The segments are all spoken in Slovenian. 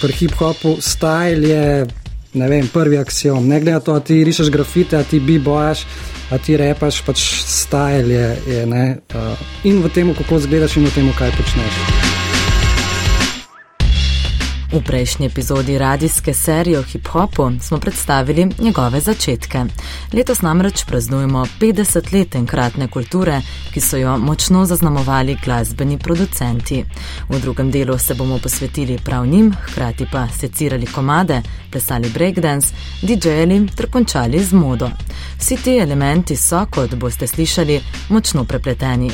pri hip-hopu style je, ne vem, prvi axiom. Ne glede na to, ti rišeš grafite, a ti bi-bojaš, a ti repaš, pač style je, je. Uh, in v tem, kako izgledaš, in v tem, kaj počneš. V prejšnji epizodi radijske serije o hip-hopu smo predstavili njegove začetke. Letos namreč praznujemo 50 let enkratne kulture, ki so jo močno zaznamovali glasbeni producenti. V drugem delu se bomo posvetili prav njim, hkrati pa secirali komade, plesali breakdance, DJ-ali ter končali z modo. Vsi ti elementi so, kot boste slišali, močno prepleteni.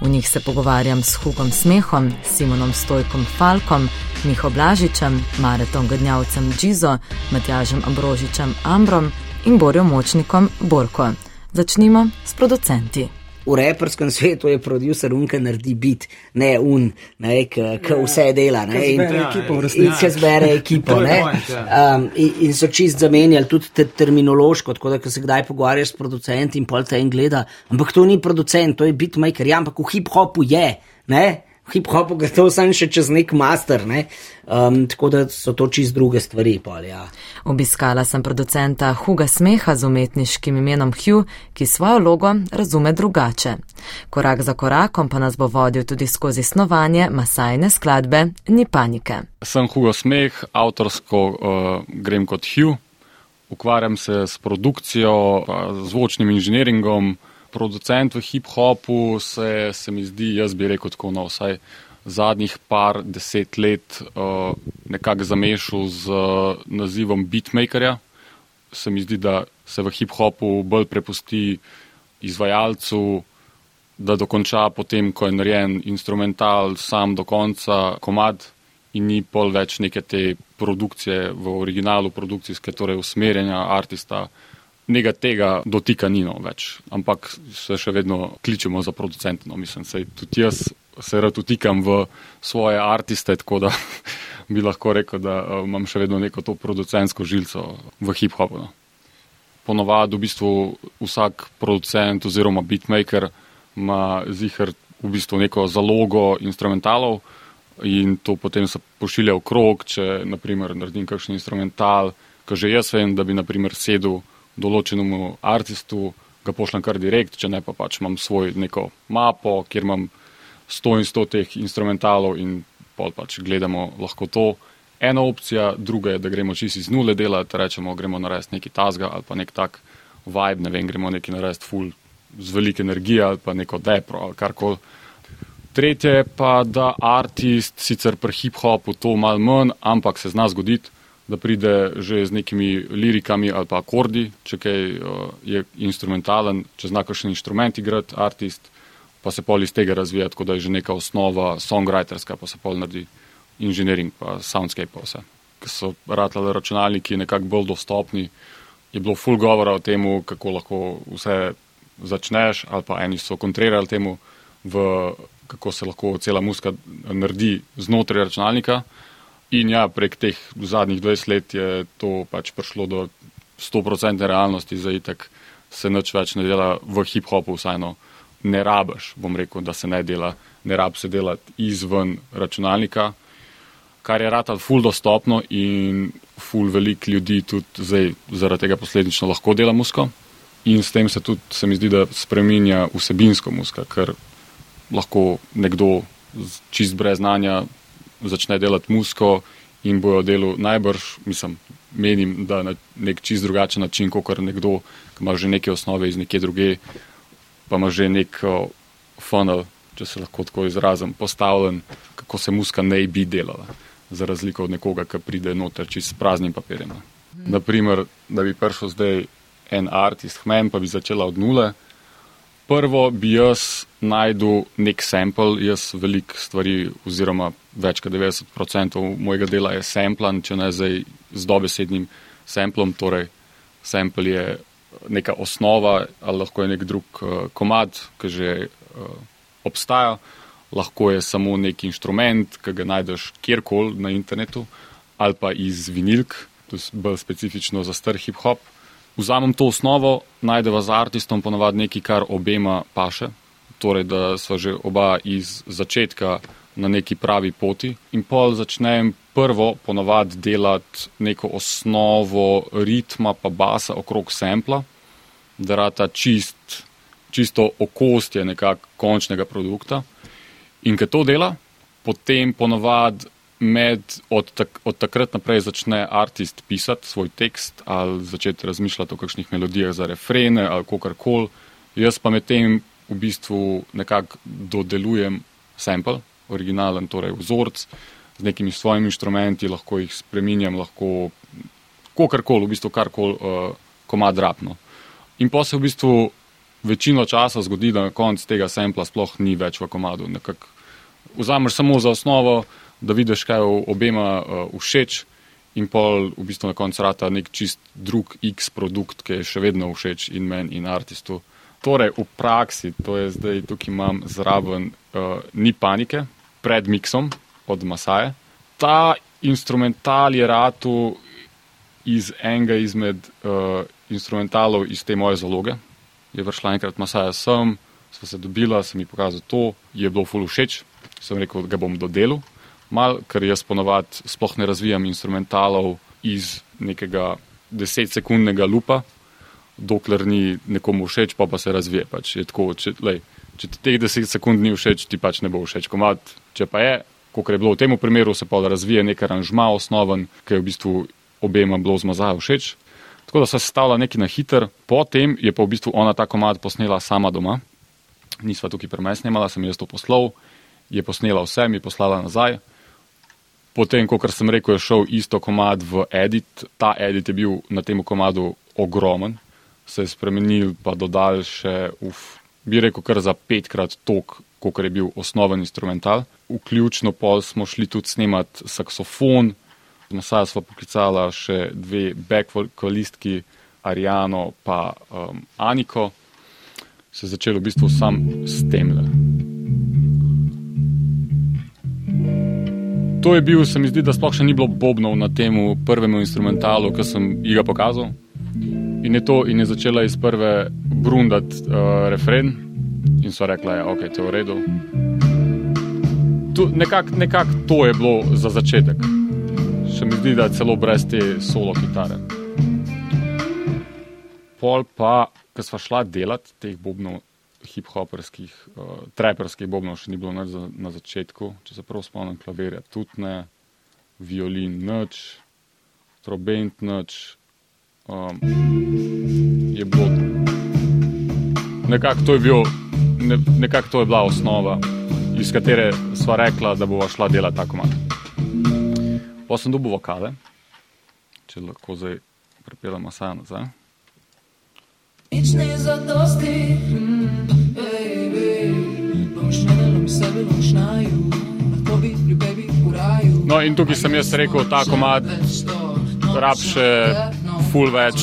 V njih se pogovarjam s Hugom Smehom, Simonom Stojkom Falkom, Miho Blažičem, Maretom Gdnjavcem Džizo, Matjažem Ambrožičem Ambrom in Borjo Močnikom Borko. Začnimo s producenti v reperskem svetu je producer un, ki naredi bit, ne un, ki ja, vse dela. Ne, in ki zbere ekipo. Ja. Um, in, in so čist zamenjali tudi te terminološko, tako da se kdaj pogovarjaš s producenti in pol te en gleda. Ampak to ni producent, to je bitmaker, ja, ampak v hip-hopu je. Ne? Hip-hopu gre to samo še čez nek master, ne? um, tako da so to čist druge stvari. Pol, ja. Obiskala sem producenta Huga Smeha z umetniškim imenom Hugh, ki svojo logo razume drugače. Korak za korakom pa nas bo vodil tudi skozi snovanje masajne skladbe Ni panike. Sem Hugo Smeh, avtorsko uh, grem kot Hugh, ukvarjam se s produkcijo, uh, zvočnim inženiringom producent v hip-hopu se, se mi zdi, jaz bi rekel tako, no, vsaj zadnjih par deset let uh, nekako zamešal z uh, nazivom beatmakerja. Se mi zdi, da se v hip-hopu bolj prepusti izvajalcu, da dokonča potem, ko je narejen instrumental sam do konca komad in ni pol več neke te produkcije v originalu, produkcijske, torej usmerjanja artista nekaj tega dotika ni no več, ampak se še vedno kličemo za producente. No, mislim, sej, tudi jaz se rad utikam v svoje artiste, tako da bi lahko rekel, da uh, imam še vedno neko to producentsko žilco v hip-hopu. No. Ponovadi v bistvu vsak producent oziroma beatmaker ima zihar v bistvu neko zalogo instrumentalov in to potem se pošilja v krog, če naprimer naredim kakšen instrumental, ker že jaz vem, da bi naprimer sedel določenemu artistu, ga pošljem kar direkt, če ne pa pač imam svoj neko mapo, kjer imam 100 in 100 teh instrumentalov in pol pač gledamo lahko to. Ena opcija, druga je, da gremo čisto iz nule delati, rečemo, gremo narediti neki tasga ali pa nek tak vibe, ne vem, gremo neki narediti full z velike energije ali pa neko depro ali karkoli. Tretje pa, da artist sicer pri hip-hopu to mal manj, ampak se zna zgoditi, da pride že z nekimi lirikami ali pa akordi, če kaj uh, je instrumentalen, če zna kakšen inštrument igrati, artist, pa se pol iz tega razvija, tako da je že neka osnova songwriterska, pa se pol naredi inženiring, pa soundscape, pa vse. Ker so ratale računalniki nekako bolj dostopni, je bilo full govora o tem, kako lahko vse začneš, ali pa eni so kontrirali temu, v, kako se lahko cela muska naredi znotraj računalnika. In ja, prek teh zadnjih 20 let je to pač prišlo do 100% realnosti, zdaj tak se nič več ne dela v hip-hopu, vsajno ne rabiš, bom rekel, da se ne dela, ne rab se delati izven računalnika, kar je rata ful dostopno in ful velik ljudi tudi zdaj zaradi tega posledično lahko dela musko. In s tem se tudi, se mi zdi, da spreminja vsebinsko muska, ker lahko nekdo čist brez znanja začne delati musko in bojo delo najbrž, mislim, menim, da na nek čist drugačen način, kot nekdo, ki ima že neke osnove iz neke druge, pa ima že nek funnel, če se lahko tako izrazim, postavljen, kako se muska ne bi delala, za razliko od nekoga, ki pride noter čist s praznim papirjem. Mhm. Naprimer, da bi prišel zdaj en artist, hmen, pa bi začela od nule. Prvo bi jaz najdel nek sample, jaz veliko stvari, oziroma več kot 90% mojega dela je samplan, če ne zdaj z dobesednim samplom, torej sample je neka osnova ali lahko je nek drug uh, komad, ki že uh, obstaja, lahko je samo nek inštrument, ki ga najdeš kjerkoli na internetu ali pa iz vinilk, to je bolj specifično za star hip-hop vzamem to osnovo, najdeva z artistom ponovadi nekaj, kar obema paše, torej da sva že oba iz začetka na neki pravi poti in pol začnem prvo ponovadi delati neko osnovo ritma pa basa okrog sempla, da rata čist, čisto okostje nekak končnega produkta. In ker to dela, potem ponovadi med, od, tak, od takrat naprej začne artist pisati svoj tekst ali začeti razmišljati o kakšnih melodijah za refrene ali kakorkoli. Jaz pa medtem v bistvu nekako dodelujem sample, originalen, torej vzorc z nekimi svojimi inštrumenti, lahko jih spreminjam, lahko kakorkoli, v bistvu karkoli uh, komad rapno. In pa se v bistvu večino časa zgodi, da na koncu tega sampla sploh ni več v komadu. Vzameš samo za osnovo, da vidiš, kaj je obema uh, všeč, in pol v bistvu na koncu rata nek čist drug X produkt, ki je še vedno všeč in meni in artistu. Torej, v praksi, to je zdaj tukaj imam zraven, uh, ni panike pred miksom od Masaje. Ta instrumental je ratu iz enega izmed uh, instrumentalov iz te moje zaloge. Je vršla enkrat Masaja sem, sva se dobila, sem ji pokazal to, je bilo ful všeč, sem rekel, da ga bom dodelil mal, ker jaz ponovadi sploh ne razvijam instrumentalov iz nekega desetsekundnega lupa, dokler ni nekomu všeč, pa pa se razvije. Pač tako, če, lej, če ti teh deset sekund ni všeč, ti pač ne bo všeč komad. Če pa je, kot je bilo v tem primeru, se pa razvije nek aranžma osnoven, ki je v bistvu obema bilo zmazajo všeč. Tako da se stavlja neki na hiter, potem je pa v bistvu ona ta komad posnela sama doma. Nisva tukaj premesnjala, sem jaz to poslal, je posnela vse, mi poslala nazaj. Potem, kot sem rekel, je šel isto komad v edit. Ta edit je bil na tem komadu ogromen, se je spremenil, pa dodal še, uf, bi rekel, kar za petkrat tok, kot je bil osnoven instrumental. Vključno pol smo šli tudi snemati saksofon, na saj smo poklicali še dve backvokalistki, Arijano pa um, Aniko. Se je začelo v bistvu sam s tem. To je bil, se mi zdi, da sploh še ni bilo bobnov na tem prvem instrumentalu, ki sem jih pokazal. In je, to, in je začela iz prve brundati uh, refren, in so rekla, da ja, okay, je to v redu. Nekako nekak to je bilo za začetek. Še mi zdi, da je celo brez te solo kitare. Pol pa, ko smo šla delati teh bobnov, hip-hoperskih, uh, traperskih bobnov še ni bilo na, na začetku, če se prav spomnim, klavirja tudi ne, violin nič, trobent nič. Um, je bilo nekako to, je bil, ne, nekak to je bila osnova, iz katere sva rekla, da bova šla delati tako malo. Pa sem dobil vokale, če lahko zdaj prepelamo saj nazaj. Nič ne zadosti. Mm. No, in tukaj sem jaz rekel, ta komad rab še full več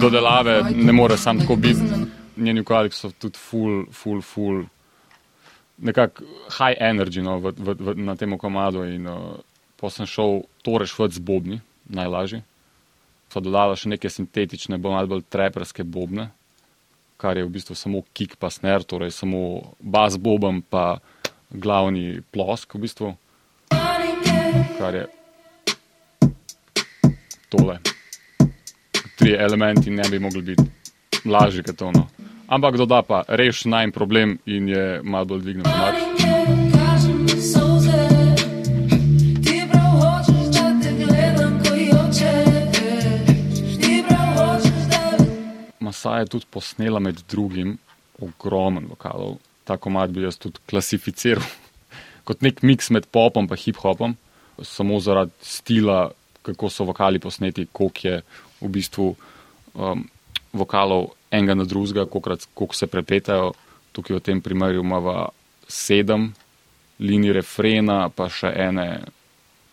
dodelave, ne more sam tako biti. Njeni ukvarjali so tudi full, full, full, nekako high energy no, v, v, v, na tem komadu. In uh, pa sem šel to rešiti z bobni, najlažje. So dodala še neke sintetične, bolj, bolj treperske bobne kar je v bistvu samo kick pa sner, torej samo bas bobem pa glavni plosk v bistvu, kar je tole. Tri elementi ne bi mogli biti lažji kot ono. Ampak doda pa reš najmanj problem in je malo bolj dvignil Masa je tudi posnela med drugim ogromen vokalov. Ta komad bi jaz tudi klasificiral kot nek miks med popom in hip-hopom, samo zaradi stila, kako so vokali posneti, koliko je v bistvu um, vokalov enega na drugega, koliko se prepletajo. Tukaj v tem primeru imamo sedem linij refrena, pa še ene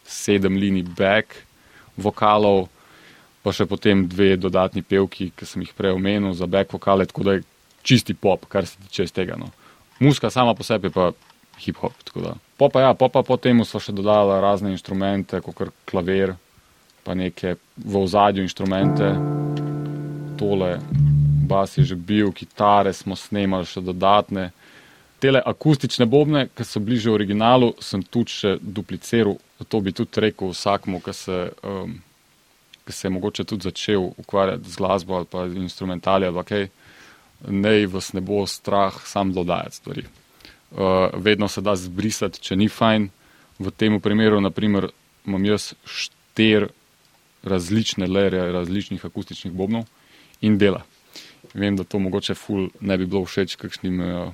sedem linij back vokalov pa še potem dve dodatni pevki, ki sem jih prej omenil za back vokale, tako da je čisti pop, kar se tiče iz tega. No. Muska sama po sebi pa hip-hop. Popa ja, popa potem so še dodala razne inštrumente, kot klavir, pa neke v ozadju inštrumente, tole, bas je že bil, kitare smo snemali še dodatne. Tele akustične bobne, ki so bliže originalu, sem tudi še dupliciral to bi tudi rekel vsakmu, ki se, um, ki se je mogoče tudi začel ukvarjati z glasbo ali pa instrumentali ali kaj, ne vas ne bo strah sam dodajati stvari. Uh, vedno se da zbrisati, če ni fajn. V tem primeru, naprimer, imam jaz štir različne lere različnih akustičnih bobnov in dela. Vem, da to mogoče ful ne bi bilo všeč kakšnim uh,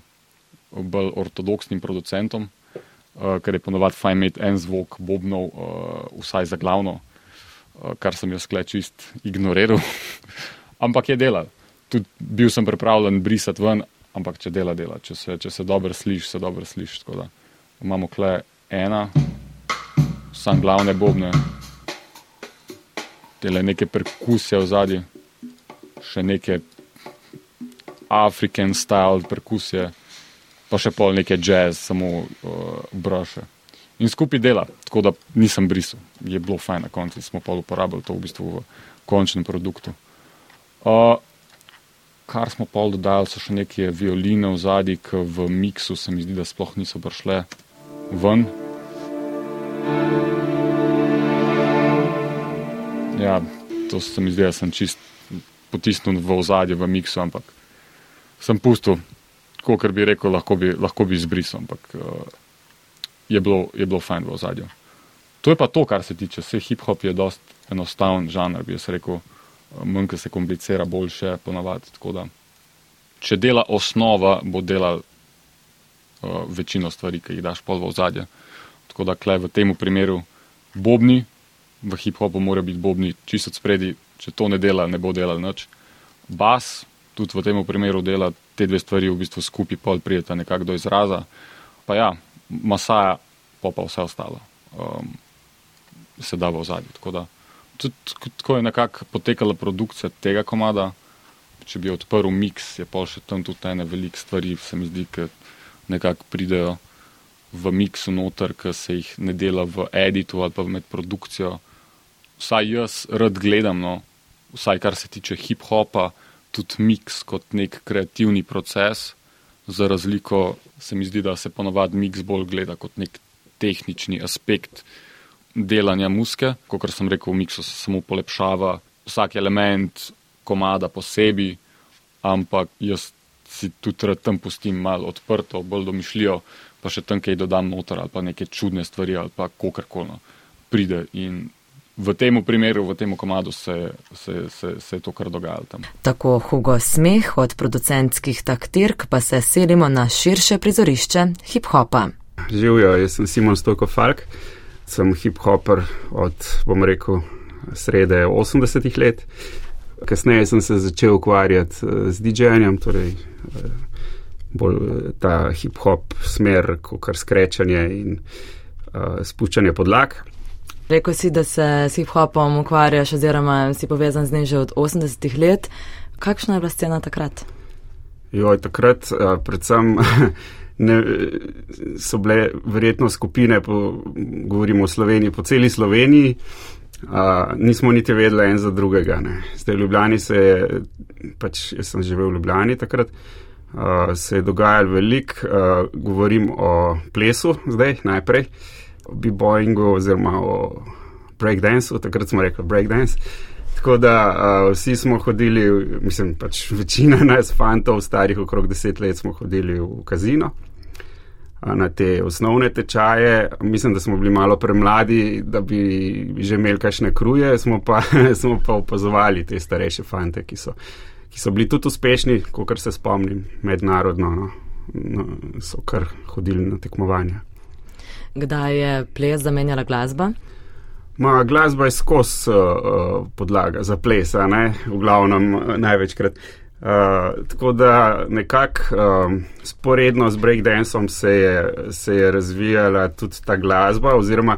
bolj ortodoksnim producentom, uh, ker je ponovadi fajn imeti en zvok bobnov, uh, vsaj za glavno, uh, kar sem jaz skle čist ignoriral. ampak je dela. Tudi bil sem pripravljen brisati ven, ampak če dela, dela. Če se, če se dobro sliši, se dobro sliši. Imamo kle ena, sam glavne bobne, tele neke perkusije v zadnji, še neke african style perkusije pa še pol neke jazz, samo uh, braše. In skupaj dela, tako da nisem brisal, je bilo fajn na koncu, smo pa uporabljali to v bistvu v končnem produktu. Uh, kar smo pa dodali, so še neke violine v zadnji, ki v miksu se mi zdi, da sploh niso prišle ven. Ja, to se mi zdi, da sem čist potisnil v ozadje v miksu, ampak sem pustil kot bi rekel, lahko bi, lahko bi izbrisal, ampak uh, je, bilo, je bilo fajn v ozadju. To je pa to, kar se tiče. Vse hip-hop je dost enostaven žanr, bi jaz rekel, eh, manj se komplicira, boljše ponavadi. Če dela osnova, bo delal uh, večino stvari, ki jih daš pol v ozadje. Tako da klej v tem primeru bobni, v hip-hopu mora biti bobni čisto spredi, če to ne dela, ne bo delal nič. Bas, tudi v tem primeru dela te dve stvari v bistvu skupaj, pol prijeta nekako do izraza. Pa ja, masaja, pa pa vse ostalo um, se da v ozadju. Tako, da, tudi, tako je nekako potekala produkcija tega komada. Če bi odprl miks, je pa še tam tudi ene velike stvari, se mi zdi, ki nekako pridejo v miksu noter, ki se jih ne dela v editu ali pa med produkcijo. Vsaj jaz rad gledam, no, vsaj kar se tiče hip-hopa, tudi miks kot nek kreativni proces, za razliko se mi zdi, da se ponovadi miks bolj gleda kot nek tehnični aspekt delanja muske. Kot sem rekel, v miksu se samo polepšava vsak element komada posebej, ampak jaz si tudi rad tam pustim malo odprto, bolj domišljijo, pa še tam kaj dodam noter ali pa neke čudne stvari ali pa kakorkoli no, pride in v tem primeru, v tem komadu se, se, se, se je to kar dogajalo tam. Tako Hugo Smeh od producentskih taktirk pa se selimo na širše prizorišče hip-hopa. Živijo, jaz sem Simon Stoko Falk, sem hip-hoper od, bom rekel, srede 80-ih let. Kasneje sem se začel ukvarjati eh, z DJ-jem, torej eh, bolj eh, ta hip-hop smer, kot kar skrečanje in uh, spuščanje podlag. Rekl si, da se s hip-hopom ukvarjaš, oziroma si povezan z njim že od 80-ih let. Kakšna je bila scena takrat? Jo, takrat, uh, predvsem, ne, so bile verjetno skupine, po, govorimo o Sloveniji, po celi Sloveniji. Uh, nismo niti vedeli en za drugega. Ne. Zdaj v Ljubljani se je, pač jaz sem živel v Ljubljani takrat, uh, se je dogajalo veliko, uh, govorim o plesu zdaj najprej. Uh, b-boyingu oziroma o breakdanceu, takrat smo rekli breakdance. Tako da uh, vsi smo hodili, mislim, pač večina nas, fantov, starih okrog deset let, smo hodili v kazino na te osnovne tečaje. Mislim, da smo bili malo premladi, da bi že imeli kakšne kruje, smo pa, smo pa opazovali te starejše fante, ki so, ki so bili tudi uspešni, kot se spomnim, mednarodno, no, no, so kar hodili na tekmovanja kdaj je ples zamenjala glasba? Ma, glasba je skozi uh, podlaga za ples, ne? v glavnem uh, največkrat. Uh, tako da nekako um, sporedno z breakdanceom se je, se je razvijala tudi ta glasba, oziroma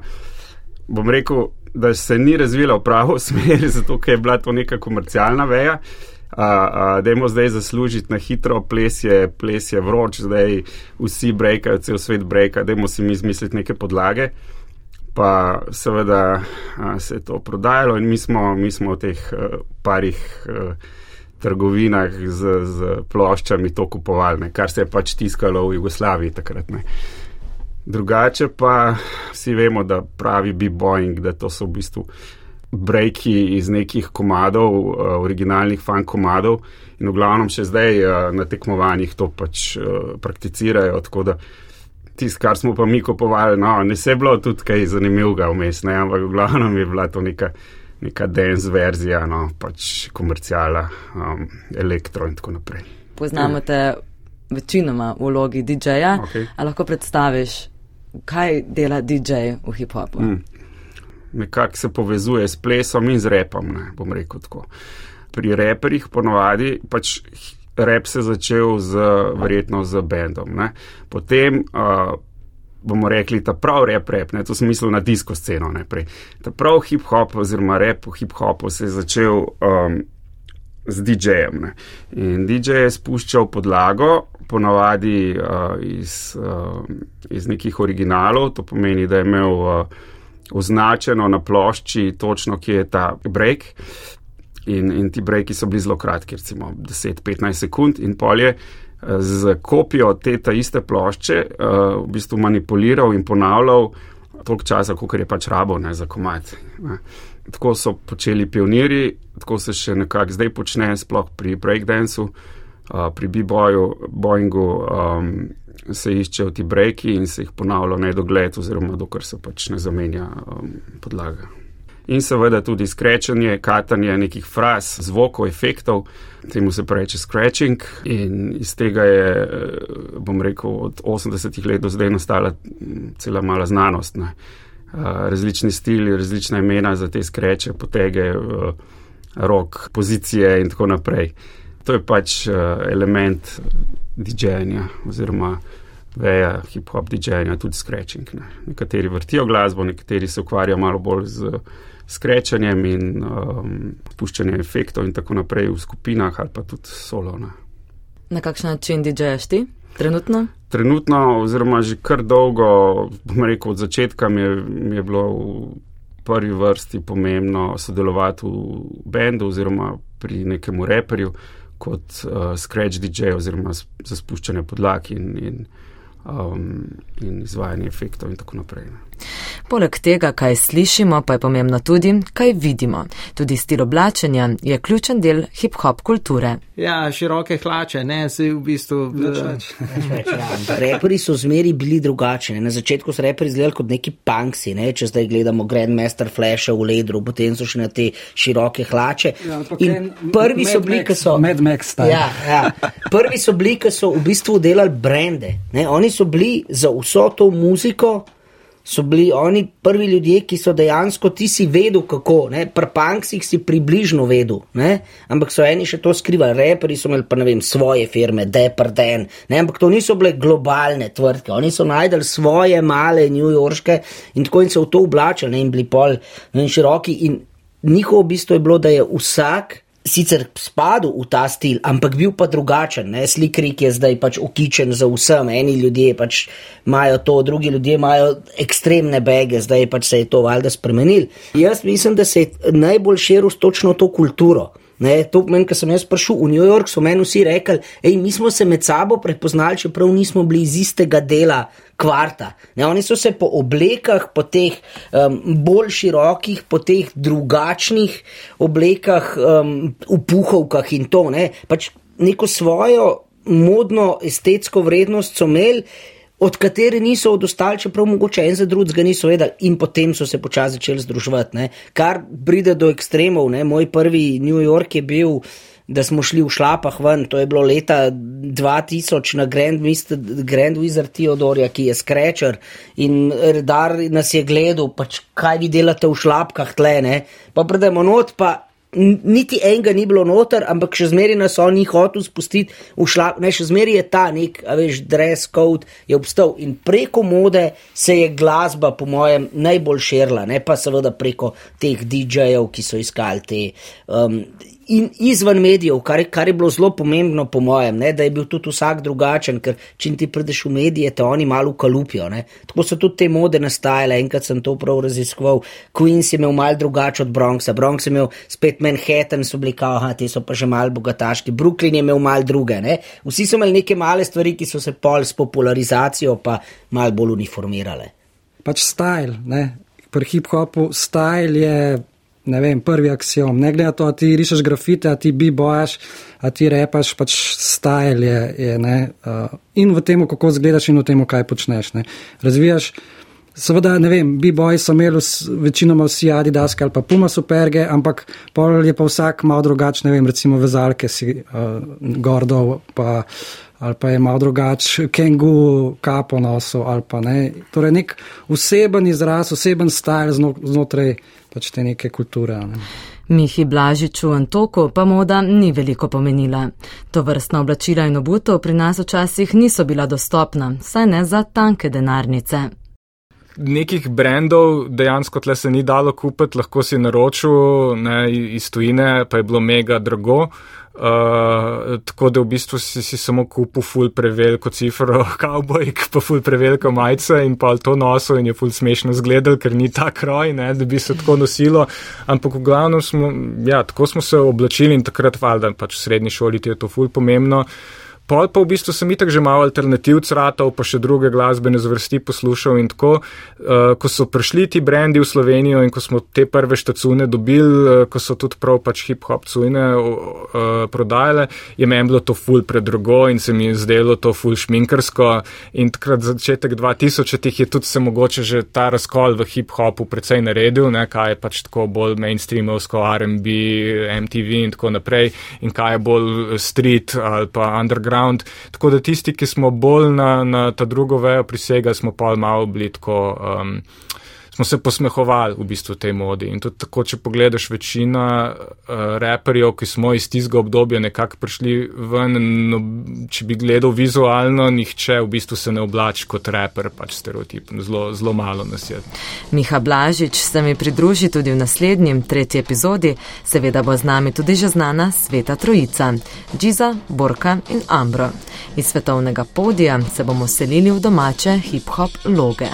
bom rekel, da se ni razvila v pravo smer, zato ker je bila to neka komercialna veja. Uh, da imamo zdaj zaslužiti na hitro, ples je, ples je vroč, zdaj vsi brekajo, cel svet breka, da imamo si mi izmisliti neke podlage. Pa seveda a, se je to prodajalo in mi smo, mi smo v teh a, parih a, trgovinah z, z ploščami to kupovali, ne, kar se je pač tiskalo v Jugoslaviji takrat. Ne. Drugače pa vsi vemo, da pravi B-Boeing, da to so v bistvu breaki iz nekih komadov, uh, originalnih fan komadov in v glavnem še zdaj uh, na tekmovanjih to pač uh, prakticirajo. Tako da tisto, kar smo pa mi kupovali, no, ne se je bilo tudi kaj zanimivega vmes, ne, ampak v glavnem je bila to neka, neka dance verzija, no, pač komercijala, um, elektro in tako naprej. Poznamo te večinoma v vlogi DJ-ja, okay. a lahko predstaviš, kaj dela DJ v hip-hopu? Mm. Nekako se povezuje s plesom in z repom, ne, bom rekel tako. Pri reperjih ponovadi pač rep se začel z, verjetno z bendom. Ne. Potem uh, bomo rekli, ta prav rep, rep, ne, to sem mislil na disko sceno najprej. Ta prav hip-hop oziroma rep v hip-hopu se je začel um, z DJ-jem. In DJ je spuščal podlago, ponavadi uh, iz, uh, iz nekih originalov, to pomeni, da je imel uh, označeno na plošči točno, kje je ta break in, in ti breki so bili zelo kratki, recimo 10-15 sekund, in polje eh, z kopijo te ta iste plošče uh, v bistvu manipuliral in ponavljal toliko časa, kot je pač rabo ne, za komat. Ne. Tako so počeli pionirji, tako se še nekako zdaj počne, sploh pri breakdanceu, uh, pri b-boju, boingu. Um, Se iščejo ti breki in se jih ponavlja na nedogled, oziroma dokler se pač ne zamenja um, podlaga in seveda tudi skrečanje, katanje nekih fraz, zvokov, efektov, temu se pravi scratching. In iz tega je, eh, bom rekel, od 80-ih let do zdaj nastala mm, cela mala znanost. Ne. Različni stili, različna imena za te skreče, potege, eh, rok, pozicije in tako naprej. To je pač element DJ-ja oziroma veja hip-hop DJ-ja, tudi scratching. Ne. Nekateri vrtijo glasbo, nekateri se ukvarjajo malo bolj z skrečanjem in um, puščanjem efektov in tako naprej v skupinah ali pa tudi solo. Ne. Na kakšen način DJ-ješ ti trenutno? Trenutno, oziroma že kar dolgo, bom rekel, od začetka mi je, mi je bilo v prvi vrsti pomembno sodelovati v bendu oziroma pri nekem reperju kot uh, scratch DJ oziroma za spuščanje podlag in, in, um, in izvajanje efektov in tako naprej. Ne. Poleg tega, kaj slišimo, pa je pomembno tudi, kaj vidimo. Tudi stil oblačenja je ključen del hip-hop kulture. Ja, široke hlače, ne, se v bistvu. Več, ja. Reperi so zmeri bili drugačni. Na začetku so reperi izgledali kot neki punksi, ne? če zdaj gledamo Grandmaster Flash v ledru, potem so še na te široke hlače. Ja, prvi so bili, ki so. Mad Max stari. Ja, ja. Prvi so bili, ki so v bistvu delali brende. Ne? Oni so bili za vso to muziko so bili oni prvi ljudje, ki so dejansko ti si vedel, kako, ne, pri punksih si približno vedel, ne, ampak so eni še to skrivali, reperi so imeli pa ne vem, svoje firme, Depper Den, ne, ampak to niso bile globalne tvrdke, oni so najdel svoje male New Yorkske in tako in se v to oblačili, ne, in bili pol, ne, in široki in njihovo bistvo je bilo, da je vsak sicer spadal v ta stil, ampak bil pa drugačen. Slikrik je zdaj pač ukičen za vsem. Eni ljudje pač imajo to, drugi ljudje imajo ekstremne bege, zdaj pač se je to valjda spremenil. Jaz mislim, da se je najbolj širil točno to kulturo. Ne, to pomeni, ker sem jaz prišel v New York, so meni vsi rekli, hej, mi smo se med sabo prepoznali, čeprav nismo bili iz istega dela kvarta. Ne, oni so se po oblekah, po teh um, bolj širokih, po teh drugačnih oblekah, um, v puhovkah in to, ne, pač neko svojo modno, estetsko vrednost so imeli od katere niso odostali, čeprav mogoče en za drugega niso vedeli, in potem so se počasi začeli združevati. Ne. Kar pride do ekstremov. Ne. Moj prvi New York je bil, da smo šli v šlapah ven, to je bilo leta 2000 na Grand, Mister, Grand Wizard Theodorja, ki je skrečer in redar nas je gledal, pač kaj vi delate v šlapkah tle, ne. pa predemo not, pa niti enega ni bilo noter, ampak še zmeraj nas oni hotel spustiti v šlap, ne, še zmeraj je ta nek, a veš, dress code je obstal in preko mode se je glasba, po mojem, najbolj širila, ne pa seveda preko teh DJ-jev, ki so iskali te. Um, in izven medijev, kar, kar je bilo zelo pomembno, po mojem, ne, da je bil tudi vsak drugačen, ker če ti prideš v medije, te oni malo kalupijo. Ne. Tako so tudi te mode nastajale, enkrat sem to prav raziskoval. Queens je imel mal drugače od Bronxa, Bronx je imel spet Manhattan, so bili kao, aha, ti so pa že mal bogataški, Brooklyn je imel mal druge. Ne. Vsi so imeli neke male stvari, ki so se pol s popularizacijo pa mal bolj uniformirale. pač stil. Pri hip-hopu stil je ne vem, prvi axiom. Ne glede na to, ti rišeš grafite, ti bi bojaš, a ti repaš, pač stil je. je uh, in v tem, kako zgledaš, in v tem, kaj počneš. Ne? Razvijaš. Seveda, ne vem, B-boji so imeli večinoma vsi Adidas ali pa Puma superge, ampak pol je pa vsak malo drugačen, ne vem, recimo vezalke si uh, gordov, pa, ali pa je malo drugačen, kengu kapo nosu ali pa ne. Torej, nek oseben izraz, oseben stil znotraj pač te neke kulture. Ne. Mihi Blažiču Antoku pa moda ni veliko pomenila. To vrstna oblačila in obuto pri nas včasih niso bila dostopna, saj ne za tanke denarnice nekih brendov dejansko tle se ni dalo kupiti, lahko si naročil ne, iz tujine, pa je bilo mega drago. Uh, tako da v bistvu si, si samo kupil ful preveliko cifro kavbojk, pa ful preveliko majice in pa to nosil in je ful smešno zgledal, ker ni ta kroj, ne, da bi se tako nosilo. Ampak v glavnem smo, ja, tako smo se oblačili in takrat valjda, pač v srednji šoli ti je to ful pomembno. Uh, Pol pa v bistvu sem itak že malo alternativ cratov, pa še druge glasbene zvrsti poslušal in tako, uh, ko so prišli ti brendi v Slovenijo in ko smo te prve štacune dobili, uh, ko so tudi prav pač hip-hop cune uh, prodajale, je meni bilo to ful predrogo in se mi je zdelo to ful šminkarsko in takrat začetek 2000 tih je tudi se mogoče že ta razkol v hip-hopu precej naredil, ne, kaj je pač tako bolj mainstreamovsko R&B, MTV in tako naprej in kaj je bolj street ali pa underground background. Tako da tisti, ki smo bolj na, na ta drugo vejo prisega, smo pa malo blitko. Um, smo se posmehovali v bistvu tej modi. In tudi tako, če pogledaš, večina uh, reperjev, ki smo iz tistega obdobja nekako prišli ven, no, če bi gledal vizualno, nihče v bistvu se ne oblači kot reper, pač stereotip. Zelo, zelo malo nas je. Miha Blažič se mi pridruži tudi v naslednjem, tretji epizodi. Seveda bo z nami tudi že znana Sveta Trojica, Džiza, Borka in Ambro. Iz svetovnega podija se bomo selili v domače hip-hop loge.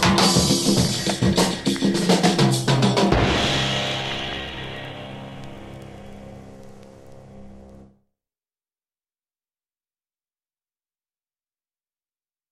Thank you.